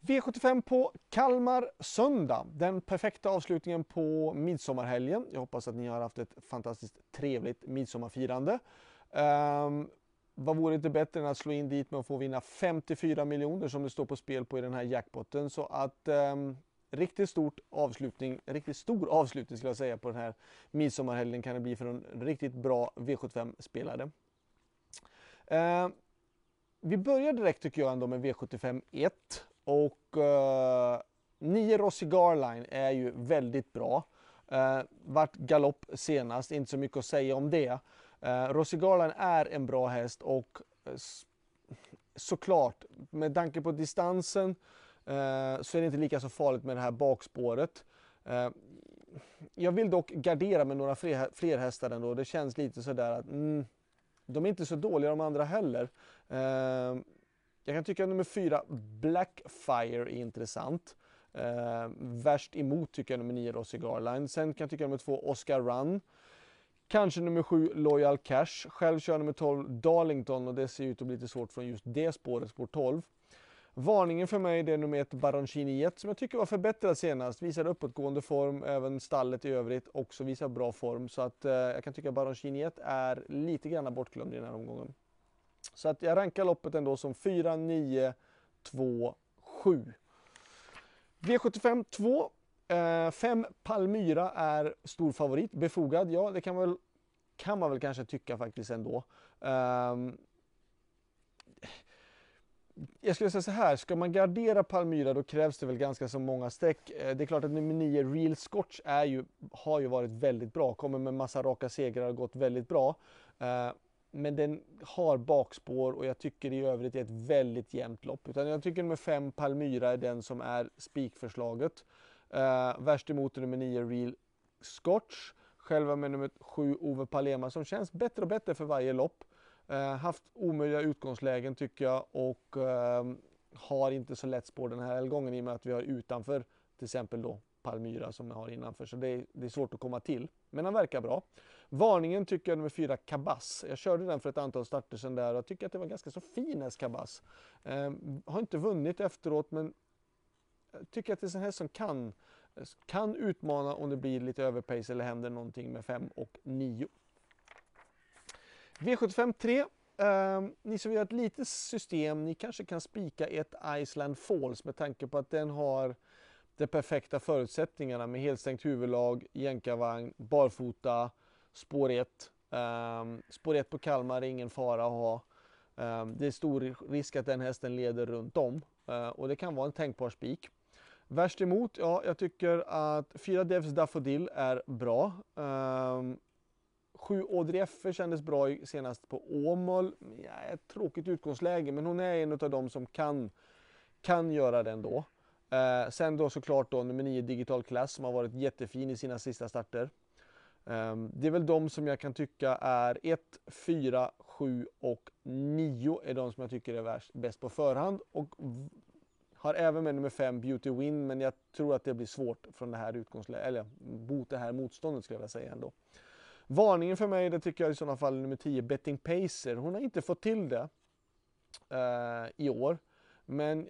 V75 på Kalmar söndag. Den perfekta avslutningen på midsommarhelgen. Jag hoppas att ni har haft ett fantastiskt trevligt midsommarfirande. Um, vad vore inte bättre än att slå in dit med att få vinna 54 miljoner som det står på spel på i den här jackpotten. Så att um, riktigt stort avslutning, riktigt stor avslutning skulle jag säga på den här midsommarhelgen kan det bli för en riktigt bra V75-spelare. Uh, ehm, vi börjar direkt tycker jag ändå med V75 1 och eh, uh, 9 Rossi Garline är ju väldigt bra. Uh, vart galopp senast, inte så mycket att säga om det. Uh, Rossi Garline är en bra häst och uh, såklart, med tanke på distansen uh, så är det inte lika så farligt med det här bakspåret. Uh, jag vill dock gardera med några fler, fler hästar ändå. Det känns lite sådär att mm, de är inte så dåliga de andra heller. Jag kan tycka att nummer fyra, Blackfire, är intressant. Eh, värst emot tycker jag nummer nio, Rossi Garline. Sen kan jag tycka nummer två, Oscar Run. Kanske nummer sju, Loyal Cash. Själv kör nummer 12, Darlington och det ser ut att bli lite svårt från just det spåret, spår 12. Varningen för mig det är nummer ett Baroncini 1 som jag tycker var förbättrad senast. Visar uppåtgående form, även stallet i övrigt också visar bra form. Så att eh, jag kan tycka att Baroncini 1 är lite grann bortglömd i den här omgången. Så att jag rankar loppet ändå som 4, 9, 2, 7. V75 2. 5 eh, Palmyra är stor favorit. Befogad? Ja, det kan man väl, kan man väl kanske tycka faktiskt ändå. Um, jag skulle säga så här, ska man gardera Palmyra då krävs det väl ganska så många streck. Eh, det är klart att nummer 9 Real Scotch är ju, har ju varit väldigt bra, kommer med massa raka segrar och gått väldigt bra. Eh, men den har bakspår och jag tycker i övrigt är ett väldigt jämnt lopp. Utan jag tycker nummer 5 Palmyra är den som är spikförslaget. Uh, värst emot nummer 9 Real Scotch. Själva med nummer 7 Ove Palema som känns bättre och bättre för varje lopp. Uh, haft omöjliga utgångslägen tycker jag och uh, har inte så lätt spår den här gången i och med att vi har utanför till exempel då Palmyra som jag har innanför. Så det är, det är, svårt att komma till. Men han verkar bra. Varningen tycker jag nummer fyra Kabas. Jag körde den för ett antal starter sedan där och tycker att det var ganska så fin häst Kabas. Eh, har inte vunnit efteråt men jag tycker att det är en häst som kan, kan utmana om det blir lite överpace eller händer någonting med 5 och 9. V75 3. Uh, ni som vill ha ett litet system, ni kanske kan spika ett Iceland Falls med tanke på att den har de perfekta förutsättningarna med helstängt huvudlag, jänkarvagn, barfota, spår 1. Um, ehm, spår 1 på Kalmar är ingen fara att ha. Um, det är stor risk att den hästen leder runt om uh, och det kan vara en tänkbar spik. Värst emot, ja jag tycker att 4 Devs Daffodil är bra. Ehm, um, 7 Audrey Effe kändes bra senast på Åmål. Ja, ett tråkigt utgångsläge men hon är en av dem som kan, kan göra det ändå. Eh, sen då såklart då nummer 9 Digital Class som har varit jättefin i sina sista starter. Eh, det är väl de som jag kan tycka är 1, 4, 7 och 9 är de som jag tycker är värst, bäst på förhand. Och har även med nummer 5 Beauty Win men jag tror att det blir svårt från det här utgångsläget, eller mot det här motståndet skulle jag vilja säga ändå. Varningen för mig det tycker jag i sådana fall nummer 10 Betting Pacer. Hon har inte fått till det eh, i år. Men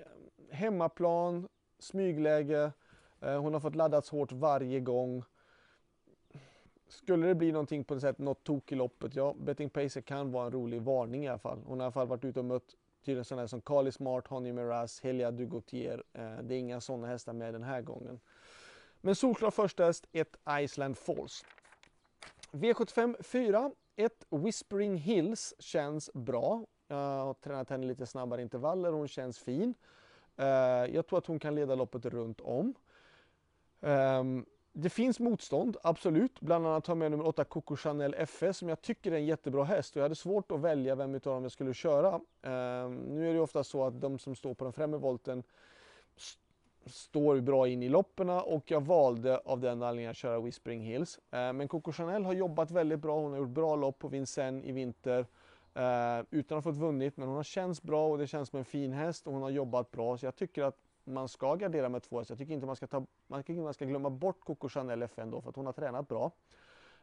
hemmaplan, smygläge, eh, hon har fått laddats hårt varje gång. Skulle det bli någonting på något sätt, något tok i loppet, ja, Betting Pacer kan vara en rolig varning i alla fall. Hon har i alla fall varit ute och mött tydligen sådana som Carly Smart, Honey Miraz, Helia Dugotier. Eh, det är inga sådana hästar med den här gången. Men solklar första häst, ett Iceland Falls. V75 4, ett Whispering Hills känns bra. Jag har tränat henne lite snabbare intervaller, hon känns fin. Eh, jag tror att hon kan leda loppet runt om. Ehm, det finns motstånd, absolut. Bland annat har jag med nummer 8 Coco Chanel FS som jag tycker är en jättebra häst och jag hade svårt att välja vem av dem jag skulle köra. Ehm, nu är det ofta så att de som står på den främre volten står bra in i loppen och jag valde av den anledningen att köra Whispering Hills. Ehm, men Coco Chanel har jobbat väldigt bra, hon har gjort bra lopp på Vincennes i vinter. Eh, utan att ha fått vunnit, men hon har känts bra och det känns som en fin häst och hon har jobbat bra. Så jag tycker att man ska gardera med två hästar. Jag tycker inte man ska, ta, man tycker man ska glömma bort Coco Chanel FN då för att hon har tränat bra.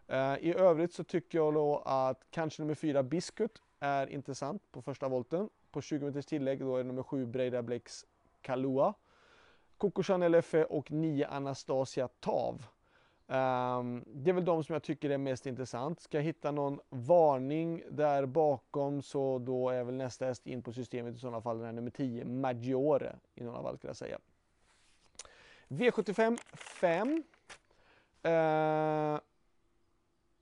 Eh, I övrigt så tycker jag då att kanske nummer fyra Biscuit är intressant på första volten. På 20 meters tillägg då är nummer sju Breida Blix Kalua. Coco Chanel FE och 9 Anastasia Tav. Um, det är väl de som jag tycker är mest intressant. Ska jag hitta någon varning där bakom så då är väl nästa häst in på systemet i sådana fall den här nummer 10, Maggiore i några fall skulle jag säga. V75 5. Uh,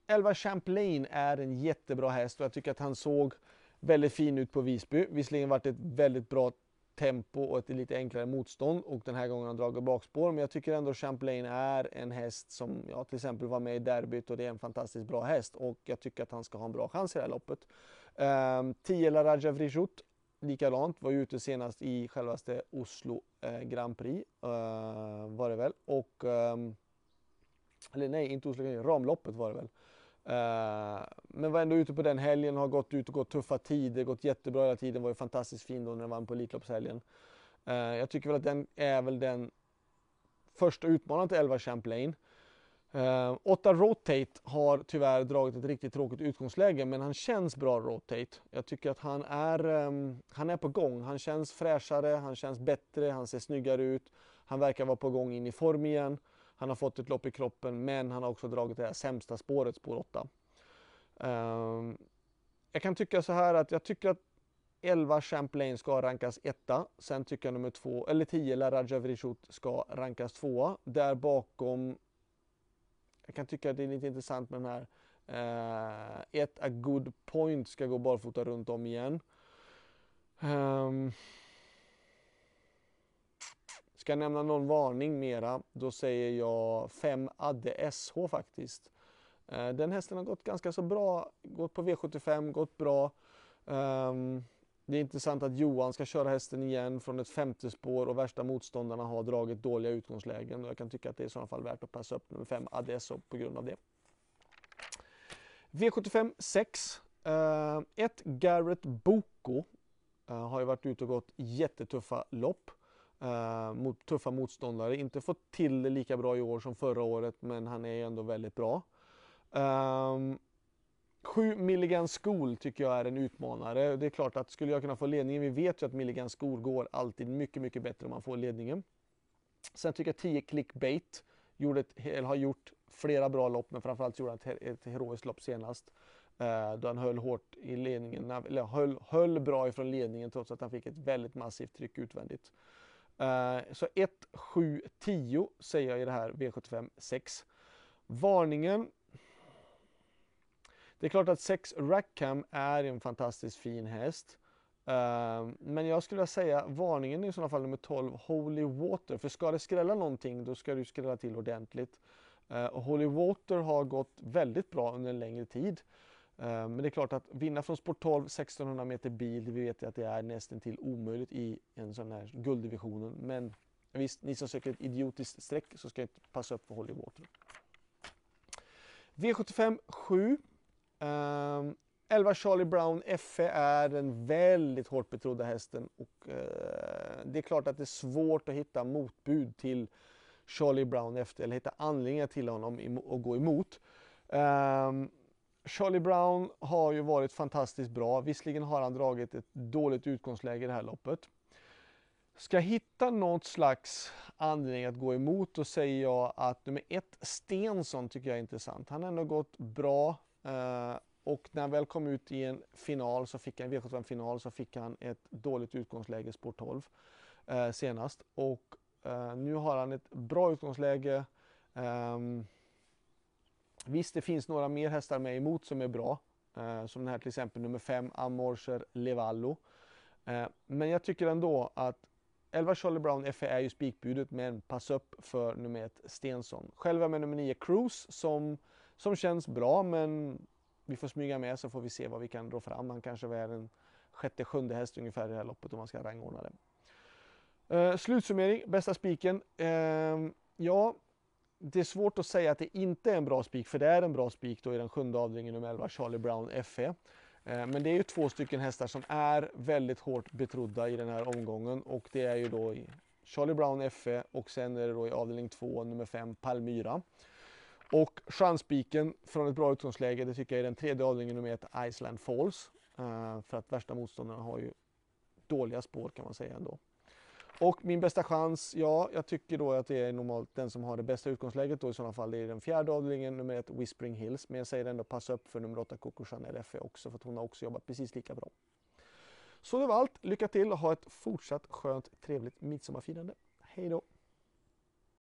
11 Champlain är en jättebra häst och jag tycker att han såg väldigt fin ut på Visby. Visserligen varit ett väldigt bra tempo och ett lite enklare motstånd och den här gången har han dragit bakspår. Men jag tycker ändå Champlain är en häst som jag till exempel var med i derbyt och det är en fantastiskt bra häst och jag tycker att han ska ha en bra chans i det här loppet. Um, 10 Raja likadant, var ju ute senast i självaste Oslo eh, Grand Prix uh, var det väl och um, eller nej, inte Oslo Grand Prix, ramloppet var det väl. Eh, men var ändå ute på den helgen, har gått ut och gått tuffa tider, gått jättebra hela tiden, var ju fantastiskt fin då när den vann på Elitloppshelgen. Uh, jag tycker väl att den är väl den första utmanaren till 11 Champlain. Uh, eh, 8 Rotate har tyvärr dragit ett riktigt tråkigt utgångsläge men han känns bra Rotate. Jag tycker att han är, um, han är på gång. Han känns fräschare, han känns bättre, han ser snyggare ut. Han verkar vara på gång in i form igen. Han har fått ett lopp i kroppen men han har också dragit det här sämsta spåret, spår 8. Um, ehm, jag kan tycka så här att jag tycker att 11 Champlain ska rankas etta. Sen tycker jag nummer 2, eller 10 Laraja Vrishut ska rankas tvåa. Där bakom, jag kan tycka att det är lite intressant med den här uh, ett A Good Point ska gå barfota runt om igen. Um, Ska jag nämna någon varning mera, då säger jag 5 Adde SH faktiskt. Eh, den hästen har gått ganska så bra, gått på V75, gått bra. Ehm, det är intressant att Johan ska köra hästen igen från ett femte spår och värsta motståndarna har dragit dåliga utgångslägen. Jag kan tycka att det är i sådana fall värt att passa upp nummer 5 ADS på grund av det. V75 6. 1 Garrett Boko eh, har ju varit ute och gått jättetuffa lopp uh, mot tuffa motståndare. Inte fått till det lika bra i år som förra året men han är ändå väldigt bra. Ehm, um, 7 Milligan School tycker jag är en utmanare. Det är klart att skulle jag kunna få ledningen, vi vet ju att Milligan School går alltid mycket, mycket bättre om man får ledningen. Sen tycker jag 10 Clickbait gjorde ett, har gjort flera bra lopp, men framförallt gjorde han ett, ett heroiskt lopp senast. Eh, då han höll hårt i ledningen, eller höll, höll bra ifrån ledningen trots att han fick ett väldigt massivt tryck utvändigt. Uh, så 1, 7, 10 säger jag i det här V75 6. Varningen. Det är klart att 6 Rackham är en fantastiskt fin häst. Uh, men jag skulle säga varningen är i sådana fall nummer 12 Holy Water. För ska det skrälla någonting då ska du skrälla till ordentligt. Uh, och Holy Water har gått väldigt bra under en längre tid. Eh, men det är klart att vinna från Sport 12 1600 meter bil, vi vet att det är nästan till omöjligt i en sån här gulddivisionen. Men visst, ni som söker ett idiotiskt streck så ska jag inte passa upp för Holly Water. V75 7. Um, 11 Charlie Brown FE är den väldigt hårt betrodda hästen och uh, det är klart att det är svårt att hitta motbud till Charlie Brown efter eller hitta anledningar till honom att gå emot. Um, Charlie Brown har ju varit fantastiskt bra. Visserligen har han dragit ett dåligt utgångsläge i det här loppet. Ska jag hitta något slags anledning att gå emot då säger jag att nummer ett Stensson tycker jag är intressant. Han har ändå gått bra eh, och när han väl kom ut i en final så fick han, V75 final så fick han ett dåligt utgångsläge spår 12 eh, senast och eh, nu har han ett bra utgångsläge. Um, Visst, det finns några mer hästar med emot som är bra. Eh, som den här till exempel nummer 5, Amorser Levallo. Eh, men jag tycker ändå att 11 Charlie Brown FE är ju spikbudet men pass upp för nummer 1 Stensson. Själv är med nummer 9 Cruise som, som känns bra men vi får smyga med så får vi se vad vi kan dra fram. Han kanske är en sjätte, sjunde häst ungefär i det här loppet om man ska rangordna det. Eh, slutsummering, bästa spiken. Eh, ja, det är svårt att säga att det inte är en bra spik, för det är en bra spik då i den sjunde avdelningen nummer 11, Charlie Brown FE. Eh, men det är ju två stycken hästar som är väldigt hårt betrodda i den här omgången och det är ju då Charlie Brown FE och sen är det då i avdelning 2 nummer 5 Palmyra. Och chansspiken från ett bra utgångsläge det tycker jag är den tredje avdelningen nummer 1 Iceland Falls. Eh, för att värsta motståndarna har ju dåliga spår kan man säga ändå. Och min bästa chans, ja, jag tycker då att det är normalt den som har det bästa utgångsläget då i sådana fall. Det är den fjärde avdelningen, nummer ett Whispering Hills. Men jag säger ändå passa upp för nummer åtta Coco Chanel FE också för att hon har också jobbat precis lika bra. Så det var allt. Lycka till och ha ett fortsatt skönt trevligt midsommarfirande. Hej då!